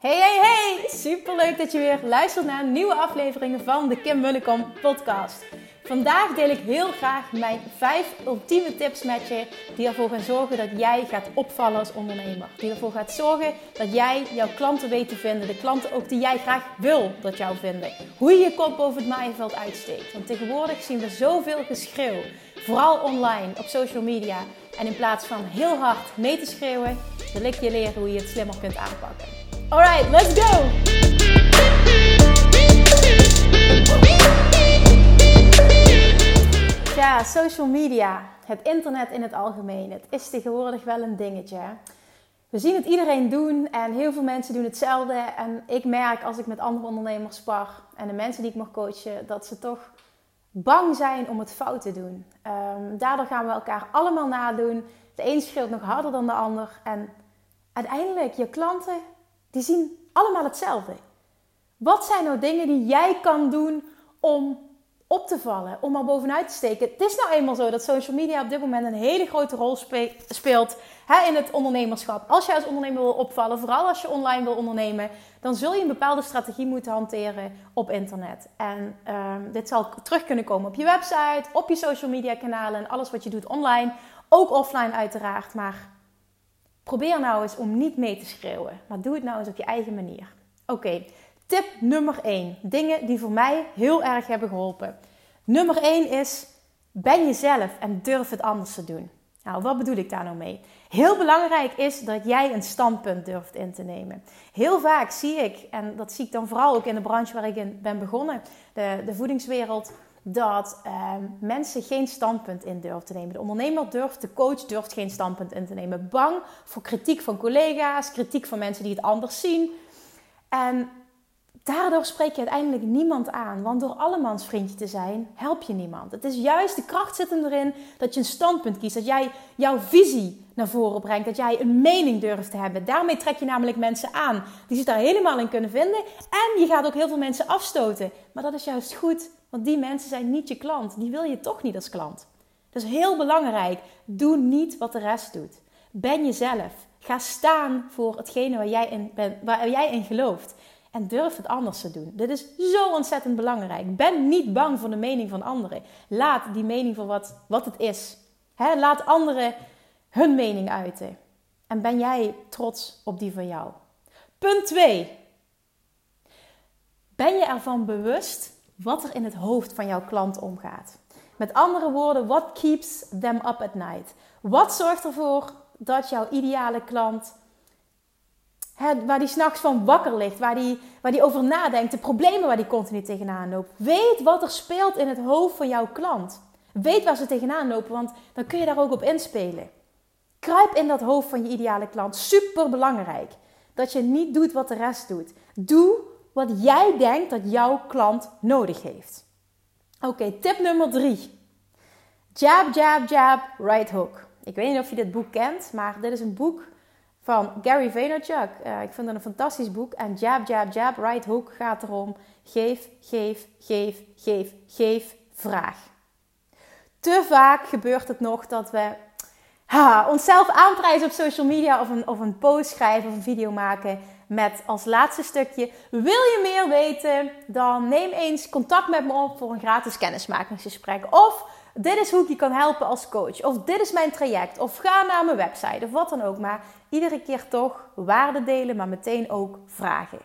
Hey, hey, hey! Super leuk dat je weer luistert naar nieuwe afleveringen van de Kim Munnekom podcast. Vandaag deel ik heel graag mijn 5 ultieme tips met je die ervoor gaan zorgen dat jij gaat opvallen als ondernemer. Die ervoor gaat zorgen dat jij jouw klanten weet te vinden, de klanten ook die jij graag wil dat jou vinden. Hoe je je kop boven het maaiveld uitsteekt. Want tegenwoordig zien we zoveel geschreeuw, vooral online, op social media. En in plaats van heel hard mee te schreeuwen, wil ik je leren hoe je het slimmer kunt aanpakken. Alright, let's go! Ja, social media, het internet in het algemeen, het is tegenwoordig wel een dingetje. We zien het iedereen doen en heel veel mensen doen hetzelfde. En ik merk als ik met andere ondernemers spar en de mensen die ik mag coachen, dat ze toch bang zijn om het fout te doen. Um, daardoor gaan we elkaar allemaal nadoen. De een schreeuwt nog harder dan de ander. En uiteindelijk, je klanten die zien allemaal hetzelfde. Wat zijn nou dingen die jij kan doen om op te vallen, om er bovenuit te steken? Het is nou eenmaal zo dat social media op dit moment een hele grote rol speelt hè, in het ondernemerschap. Als jij als ondernemer wil opvallen, vooral als je online wil ondernemen, dan zul je een bepaalde strategie moeten hanteren op internet. En ehm, dit zal terug kunnen komen op je website, op je social media kanalen en alles wat je doet online. Ook offline uiteraard, maar Probeer nou eens om niet mee te schreeuwen, maar doe het nou eens op je eigen manier. Oké, tip nummer 1. Dingen die voor mij heel erg hebben geholpen. Nummer 1 is: ben jezelf en durf het anders te doen. Nou, wat bedoel ik daar nou mee? Heel belangrijk is dat jij een standpunt durft in te nemen. Heel vaak zie ik, en dat zie ik dan vooral ook in de branche waar ik in ben begonnen, de, de voedingswereld, dat ehm, mensen geen standpunt in durven te nemen. De ondernemer durft, de coach durft geen standpunt in te nemen. Bang voor kritiek van collega's, kritiek van mensen die het anders zien. En daardoor spreek je uiteindelijk niemand aan. Want door allemans vriendje te zijn, help je niemand. Het is juist de kracht zit erin dat je een standpunt kiest. Dat jij jouw visie naar voren brengt. Dat jij een mening durft te hebben. Daarmee trek je namelijk mensen aan die zich daar helemaal in kunnen vinden. En je gaat ook heel veel mensen afstoten. Maar dat is juist goed want die mensen zijn niet je klant. Die wil je toch niet als klant. Dat is heel belangrijk. Doe niet wat de rest doet. Ben jezelf. Ga staan voor hetgene waar jij in, waar jij in gelooft. En durf het anders te doen. Dit is zo ontzettend belangrijk. Ben niet bang voor de mening van anderen. Laat die mening voor wat, wat het is. laat anderen hun mening uiten. En ben jij trots op die van jou. Punt 2. Ben je ervan bewust wat er in het hoofd van jouw klant omgaat. Met andere woorden, what keeps them up at night? Wat zorgt ervoor dat jouw ideale klant, hè, waar die s'nachts van wakker ligt, waar die, waar die over nadenkt, de problemen waar die continu tegenaan loopt, weet wat er speelt in het hoofd van jouw klant. Weet waar ze tegenaan lopen, want dan kun je daar ook op inspelen. Kruip in dat hoofd van je ideale klant. Super belangrijk. Dat je niet doet wat de rest doet. Doe wat jij denkt dat jouw klant nodig heeft. Oké, tip nummer drie. Jab, jab, jab, right hook. Ik weet niet of je dit boek kent, maar dit is een boek van Gary Vaynerchuk. Uh, ik vind het een fantastisch boek. En Jab, Jab, Jab, Right Hook gaat erom: geef, geef, geef, geef, geef, vraag. Te vaak gebeurt het nog dat we ha, onszelf aanprijzen op social media of een, of een post schrijven of een video maken met als laatste stukje: Wil je meer weten? Dan neem eens contact met me op voor een gratis kennismakingsgesprek. Of dit is hoe ik je kan helpen als coach. Of dit is mijn traject. Of ga naar mijn website. Of wat dan ook. Maar iedere keer toch waarde delen, maar meteen ook vragen.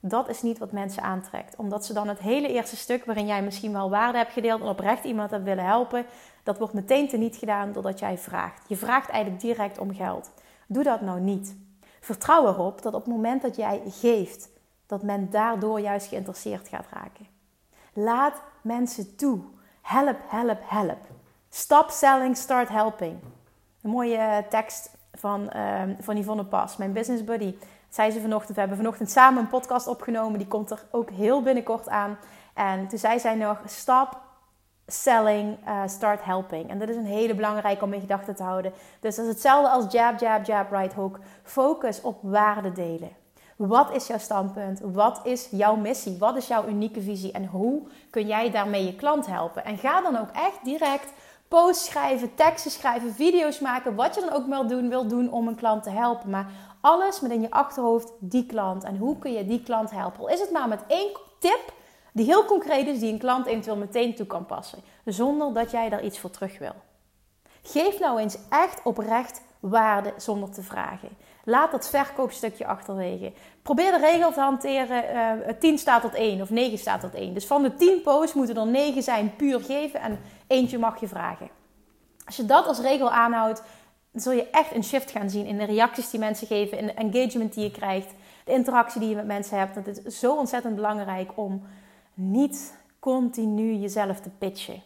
Dat is niet wat mensen aantrekt. Omdat ze dan het hele eerste stuk waarin jij misschien wel waarde hebt gedeeld en oprecht iemand hebt willen helpen, dat wordt meteen teniet gedaan doordat jij vraagt. Je vraagt eigenlijk direct om geld. Doe dat nou niet. Vertrouw erop dat op het moment dat jij geeft, dat men daardoor juist geïnteresseerd gaat raken. Laat mensen toe. Help, help, help. Stop selling, start helping. Een mooie eh, tekst van, uh, van Yvonne Pas, mijn business buddy. Zei ze vanochtend, we hebben vanochtend samen een podcast opgenomen. Die komt er ook heel binnenkort aan. En toen zei zij nog, stop selling, uh, start helping. En dat is een hele belangrijke om in gedachten te houden. Dus dat is hetzelfde als jab, jab, jab, right hook. Focus op waarde delen. Wat is jouw standpunt? Wat is jouw missie? Wat is jouw unieke visie? En hoe kun jij daarmee je klant helpen? En ga dan ook echt direct posts schrijven, teksten schrijven, video's maken. Wat je dan ook wil doen, wil doen om een klant te helpen. Maar alles met in je achterhoofd die klant. En hoe kun je die klant helpen? Al is het maar met één tip die heel concreet is, die een klant eventueel meteen toe kan passen. Zonder dat jij daar iets voor terug wil. Geef nou eens echt oprecht waarde zonder te vragen. Laat dat verkoopstukje achterwege. Probeer de regel te hanteren: uh, eh, 10 staat tot 1 of 9 staat tot 1. Dus van de 10 posts moeten er 9 zijn puur geven en eentje mag je vragen. Als je dat als regel aanhoudt, zul je echt een shift gaan zien in de reacties die mensen geven, in de engagement die je krijgt, de interactie die je met mensen hebt. Het is zo ontzettend belangrijk om niet continu jezelf te pitchen.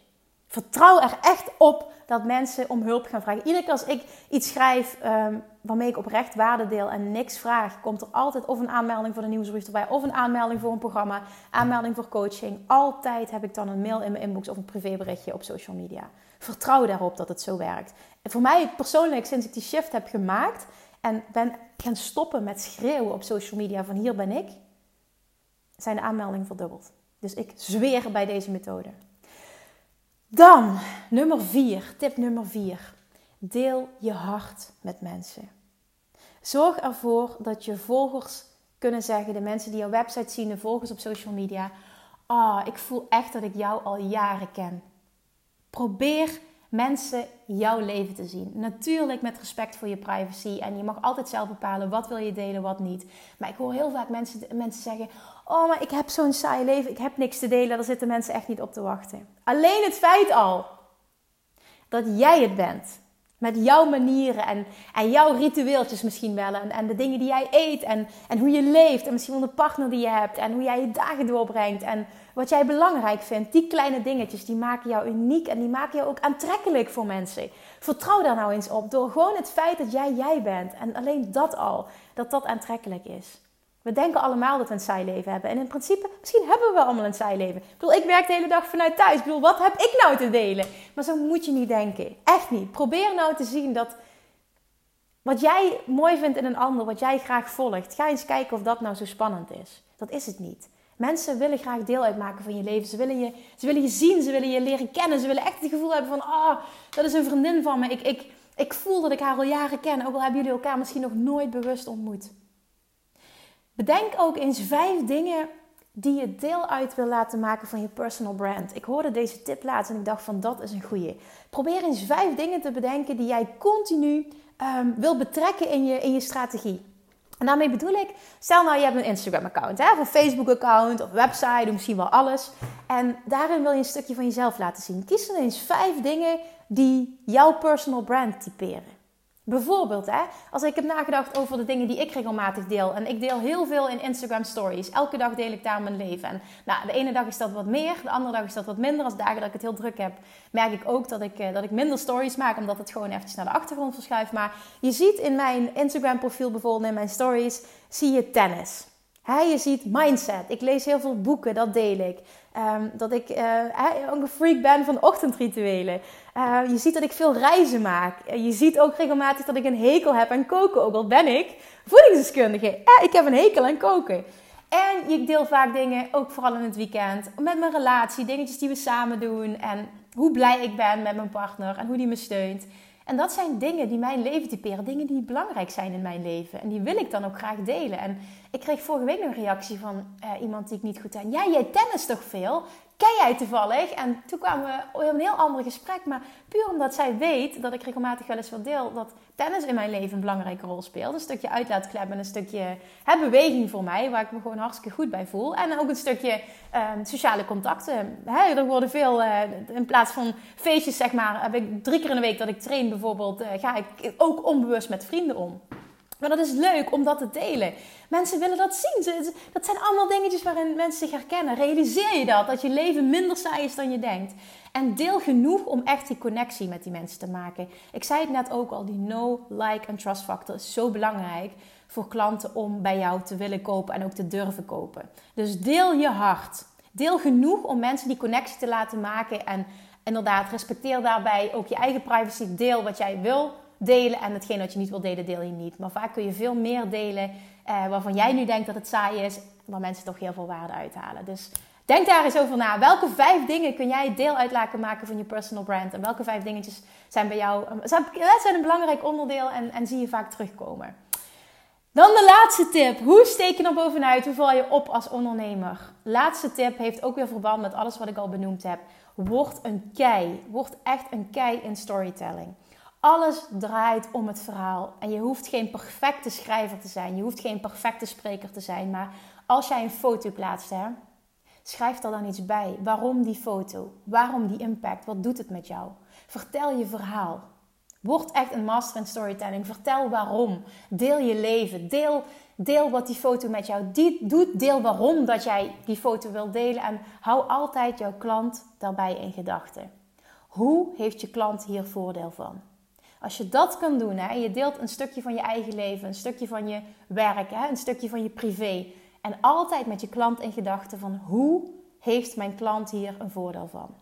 Vertrouw er echt op dat mensen om hulp gaan vragen. Iedere keer als ik iets schrijf um, waarmee ik oprecht waarde deel en niks vraag, komt er altijd of een aanmelding voor de nieuwsbrief erbij, of een aanmelding voor een programma, aanmelding voor coaching. Altijd heb ik dan een mail in mijn inbox of een privéberichtje op social media. Vertrouw daarop dat het zo werkt. En voor mij persoonlijk, sinds ik die shift heb gemaakt en ben gaan stoppen met schreeuwen op social media van hier ben ik, zijn de aanmeldingen verdubbeld. Dus ik zweer bij deze methode. Dan, nummer 4, tip nummer 4. Deel je hart met mensen. Zorg ervoor dat je volgers kunnen zeggen, de mensen die jouw website zien, de volgers op social media. Ah, ik voel echt dat ik jou al jaren ken. Probeer mensen jouw leven te zien. Natuurlijk met respect voor je privacy. En je mag altijd zelf bepalen wat wil je delen, wat niet. Maar ik hoor heel vaak mensen, mensen zeggen... Oh, maar ik heb zo'n saai leven. Ik heb niks te delen. Daar zitten mensen echt niet op te wachten. Alleen het feit al dat jij het bent met jouw manieren en, en jouw ritueeltjes misschien wel. En, en de dingen die jij eet en, en hoe je leeft. En misschien wel de partner die je hebt. En hoe jij je dagen doorbrengt. En wat jij belangrijk vindt. Die kleine dingetjes die maken jou uniek. En die maken jou ook aantrekkelijk voor mensen. Vertrouw daar nou eens op. Door gewoon het feit dat jij jij bent. En alleen dat al. Dat dat aantrekkelijk is. We denken allemaal dat we een saai leven hebben. En in principe, misschien hebben we allemaal een saai leven. Ik bedoel, ik werk de hele dag vanuit thuis. Ik bedoel, wat heb ik nou te delen? Maar zo moet je niet denken. Echt niet. Probeer nou te zien dat wat jij mooi vindt in een ander, wat jij graag volgt, ga eens kijken of dat nou zo spannend is. Dat is het niet. Mensen willen graag deel uitmaken van je leven. Ze willen je, ze willen je zien, ze willen je leren kennen. Ze willen echt het gevoel hebben van, ah, dat is een vriendin van me. Ik, ik, ik voel dat ik haar al jaren ken, ook al hebben jullie elkaar misschien nog nooit bewust ontmoet. Bedenk ook eens vijf dingen die je deel uit wil laten maken van je personal brand. Ik hoorde deze tip laatst en ik dacht van dat is een goeie. Probeer eens vijf dingen te bedenken die jij continu um, wil betrekken in je, in je strategie. En daarmee bedoel ik, stel nou je hebt een Instagram-account, of een Facebook-account of website, of misschien wel alles. En daarin wil je een stukje van jezelf laten zien. Kies dan eens vijf dingen die jouw personal brand typeren. Bijvoorbeeld, hè, als ik heb nagedacht over de dingen die ik regelmatig deel. En ik deel heel veel in Instagram stories. Elke dag deel ik daar mijn leven. En nou, de ene dag is dat wat meer, de andere dag is dat wat minder. Als dagen dat ik het heel druk heb, merk ik ook dat ik, eh, dat ik minder stories maak. Omdat het gewoon eventjes naar de achtergrond verschuift. Maar je ziet in mijn Instagram profiel bijvoorbeeld, in mijn stories, zie je tennis. He, je ziet mindset. Ik lees heel veel boeken, dat deel ik. Um, dat ik uh, ook een freak ben van ochtendrituelen. Uh, je ziet dat ik veel reizen maak. je ziet ook regelmatig dat ik een hekel heb aan koken. Ook al ben ik voedingsdeskundige. Eh, ik heb een hekel aan koken. En ik deel vaak dingen, ook vooral in het weekend, met mijn relatie. Dingetjes die we samen doen. En hoe blij ik ben met mijn partner en hoe die me steunt. En dat zijn dingen die mijn leven typeren. Dingen die belangrijk zijn in mijn leven. En die wil ik dan ook graag delen. En ik kreeg vorige week een reactie van uh, iemand die ik niet goed ken. Ja, jij tennis toch veel? Ken jij toevallig? En toen kwamen we in een heel ander gesprek. Maar puur omdat zij weet dat ik regelmatig wel eens wat deel... dat tennis in mijn leven een belangrijke rol speelt. Een stukje uitlaatklep en een stukje hè, beweging voor mij... waar ik me gewoon hartstikke goed bij voel. En ook een stukje ehm, sociale contacten. Hè, er worden veel... Uh, in plaats van feestjes, zeg maar... heb ik drie keer in de week dat ik train bijvoorbeeld... Uh, ga ik ook onbewust met vrienden om. Maar dat is leuk om dat te delen. Mensen willen dat zien. Dat zijn allemaal dingetjes waarin mensen zich herkennen. Realiseer je dat, dat je leven minder saai is dan je denkt. En deel genoeg om echt die connectie met die mensen te maken. Ik zei het net ook al, die no, like en trust factor is zo belangrijk voor klanten om bij jou te willen kopen en ook te durven kopen. Dus deel je hart. Deel genoeg om mensen die connectie te laten maken. En inderdaad, respecteer daarbij ook je eigen privacy. Deel wat jij wil delen. En hetgeen wat je niet wil delen, deel je niet. Maar vaak kun je veel meer delen eh, waarvan jij nu denkt dat het saai is. Waar mensen toch heel veel waarde uithalen. Dus denk daar eens over na. Welke vijf dingen kun jij deel uit laten maken van je personal brand? En welke vijf dingetjes zijn bij jou zijn, zijn een belangrijk onderdeel en, en zie je vaak terugkomen? Dan de laatste tip. Hoe steek je er bovenuit? Hoe val je op als ondernemer? Laatste tip heeft ook weer verband met alles wat ik al benoemd heb. Word een kei. Word echt een kei in storytelling. Alles draait om het verhaal. En je hoeft geen perfecte schrijver te zijn. Je hoeft geen perfecte spreker te zijn. Maar als jij een foto plaatst, hè, schrijf er dan iets bij. Waarom die foto? Waarom die impact? Wat doet het met jou? Vertel je verhaal. Word echt een master in storytelling. Vertel waarom. Deel je leven. Deel, deel wat die foto met jou doet. Deel waarom dat jij die foto wilt delen. En hou altijd jouw klant daarbij in gedachten. Hoe heeft je klant hier voordeel van? Als je dat kan doen, hè, je deelt een stukje van je eigen leven, een stukje van je werk, hè, een stukje van je privé. En altijd met je klant in gedachten van hoe heeft mijn klant hier een voordeel van?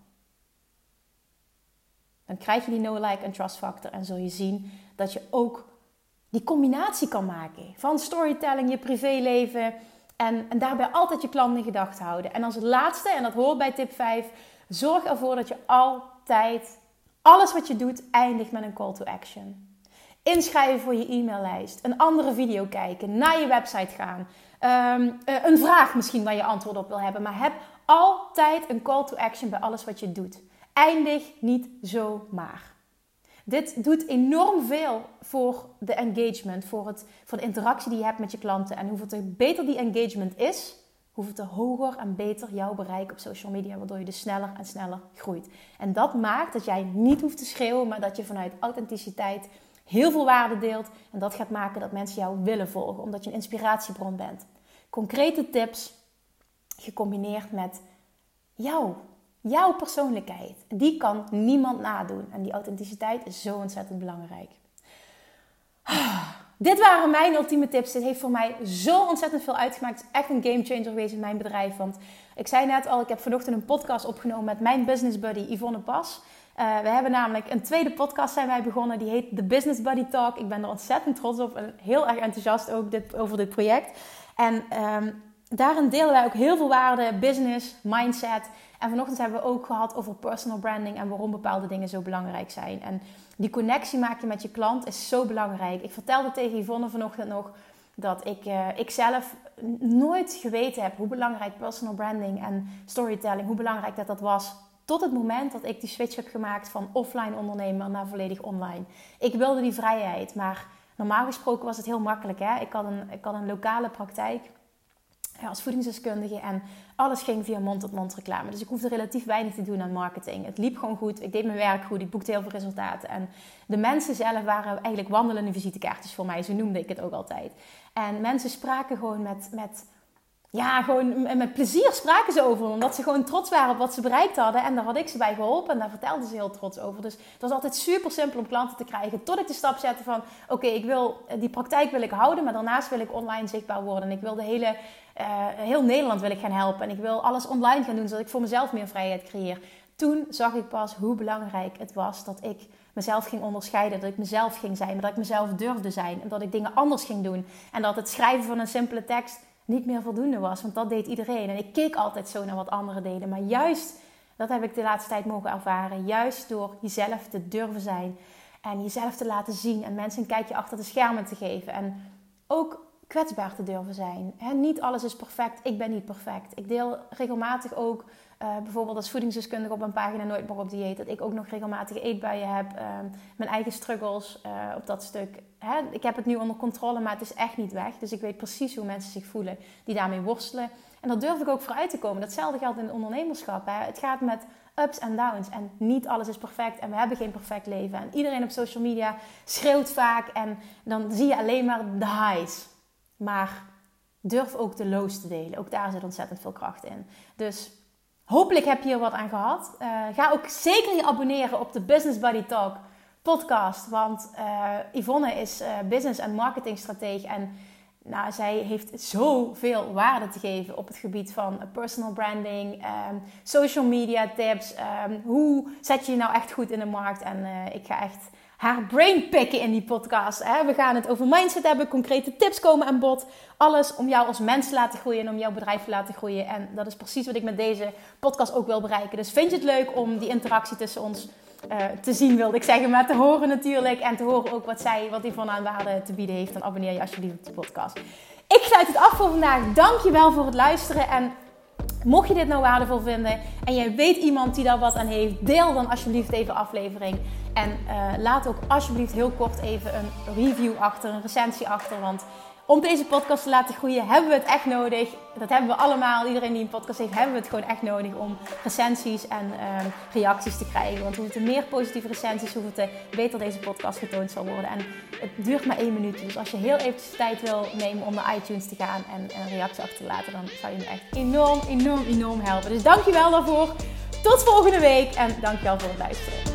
Dan krijg je die no like en trust factor en zul je zien dat je ook die combinatie kan maken van storytelling, je privéleven en, en daarbij altijd je klant in gedachten houden. En als laatste, en dat hoort bij tip 5, zorg ervoor dat je altijd alles wat je doet eindigt met een call to action. Inschrijven voor je e-maillijst, een andere video kijken, naar je website gaan, ehm, eh, een vraag misschien waar je antwoord op wil hebben, maar heb altijd een call to action bij alles wat je doet. Eindig niet zomaar. Dit doet enorm veel voor de engagement, voor, het, voor de interactie die je hebt met je klanten. En hoeveel beter die engagement is, hoeveel te hoger en beter jouw bereik op social media, waardoor je dus sneller en sneller groeit. En dat maakt dat jij niet hoeft te schreeuwen, maar dat je vanuit authenticiteit heel veel waarde deelt. En dat gaat maken dat mensen jou willen volgen, omdat je een inspiratiebron bent. Concrete tips gecombineerd met jou Jouw persoonlijkheid, die kan niemand nadoen. En die authenticiteit is zo ontzettend belangrijk. Dit waren mijn ultieme tips. Dit heeft voor mij zo ontzettend veel uitgemaakt. Het is echt een game changer geweest in mijn bedrijf. Want ik zei net al, ik heb vanochtend een podcast opgenomen met mijn business buddy Yvonne Pas. Uh, we hebben namelijk een tweede podcast zijn wij begonnen. Die heet The Business Buddy Talk. Ik ben er ontzettend trots op en heel erg enthousiast ook dit, over dit project. En um, daarin delen wij ook heel veel waarde, business, mindset. En vanochtend hebben we ook gehad over personal branding en waarom bepaalde dingen zo belangrijk zijn. En die connectie maken met je klant is zo belangrijk. Ik vertelde tegen Yvonne vanochtend nog dat ik, uh, ik zelf nooit geweten heb hoe belangrijk personal branding en storytelling, hoe belangrijk dat dat was. Tot het moment dat ik die switch heb gemaakt van offline ondernemer naar volledig online. Ik wilde die vrijheid, maar normaal gesproken was het heel makkelijk. Hè? Ik, had een, ik had een lokale praktijk als voedingsdeskundige en alles ging via mond-tot-mond reclame. Dus ik hoefde relatief weinig te doen aan marketing. Het liep gewoon goed. Ik deed mijn werk goed. Ik boekte heel veel resultaten. En de mensen zelf waren eigenlijk wandelende visitekaartjes voor mij. Zo noemde ik het ook altijd. En mensen spraken gewoon met, met ja, gewoon met plezier spraken ze over. Omdat ze gewoon trots waren op wat ze bereikt hadden. En daar had ik ze bij geholpen. En daar vertelden ze heel trots over. Dus het was altijd super simpel om klanten te krijgen. Tot ik de stap zette van... Oké, ik wil die praktijk wil ik houden. Maar daarnaast wil ik online zichtbaar worden. En ik wil de hele... Uh, heel Nederland wil ik gaan helpen. En ik wil alles online gaan doen. Zodat ik voor mezelf meer vrijheid creëer. Toen zag ik pas hoe belangrijk het was dat ik mezelf ging onderscheiden. Dat ik mezelf ging zijn. Maar dat ik mezelf durfde zijn. En dat ik dingen anders ging doen. En dat het schrijven van een simpele tekst niet meer voldoende was. Want dat deed iedereen. En ik keek altijd zo naar wat anderen deden. Maar juist, dat heb ik de laatste tijd mogen ervaren. Juist door jezelf te durven zijn. En jezelf te laten zien. En mensen een kijkje achter de schermen te geven. En ook kwetsbaar te durven zijn. niet alles is perfect. Ik ben niet perfect. Ik deel regelmatig ook uh, bijvoorbeeld als voedingsdeskundige op een pagina Nooit meer op dieet. Dat ik ook nog regelmatig eetbuien heb. Uh, mijn eigen struggles uh, op dat stuk. Hè? Ik heb het nu onder controle, maar het is echt niet weg. Dus ik weet precies hoe mensen zich voelen die daarmee worstelen. En daar durf ik ook vooruit te komen. Datzelfde geldt in het ondernemerschap. Hè? Het gaat met ups en downs. En niet alles is perfect. En we hebben geen perfect leven. En iedereen op social media schreeuwt vaak. En dan zie je alleen maar de highs. Maar durf ook de lows te delen. Ook daar zit ontzettend veel kracht in. Dus Hopelijk heb je hier wat aan gehad. Uh, ga ook zeker je abonneren op de Business Buddy Talk podcast. Want uh, Yvonne is uh, business- en marketingstratege. En nou, zij heeft zoveel waarde te geven op het gebied van personal branding, um, social media tips. Um, hoe zet je je nou echt goed in de markt? En ik ga echt haar brain pikken in die podcast. Hè? We gaan het over mindset hebben, concrete tips komen aan bod. Alles om jou als mens te laten groeien en om jouw bedrijf te laten groeien. En dat is precies wat ik met deze podcast ook wil bereiken. Dus vind je het leuk om die interactie tussen ons te zien wilde ik zeggen, maar te horen natuurlijk. En te horen ook wat zij, wat Yvonne aan waarde te bieden heeft. Dan abonneer je alsjeblieft op de podcast. Ik sluit het af voor vandaag. Dankjewel voor het luisteren. En mocht je dit nou waardevol vinden en jij weet iemand die daar wat aan heeft, deel dan alsjeblieft even aflevering. En uh, laat ook alsjeblieft heel kort even een review achter, een recensie achter. Want om deze podcast te laten groeien hebben we het echt nodig. Dat hebben we allemaal. Iedereen die een podcast heeft, hebben we het gewoon echt nodig om recensies en uh, reacties te krijgen. Want hoe meer positieve recensies, hoe te beter deze podcast getoond zal worden. En het duurt maar één minuut. Dus als je heel eventjes tijd wil nemen om naar iTunes te gaan en een reactie achter te laten, dan zou je me echt enorm, enorm, enorm helpen. Dus dankjewel daarvoor. Tot volgende week en dankjewel voor het luisteren.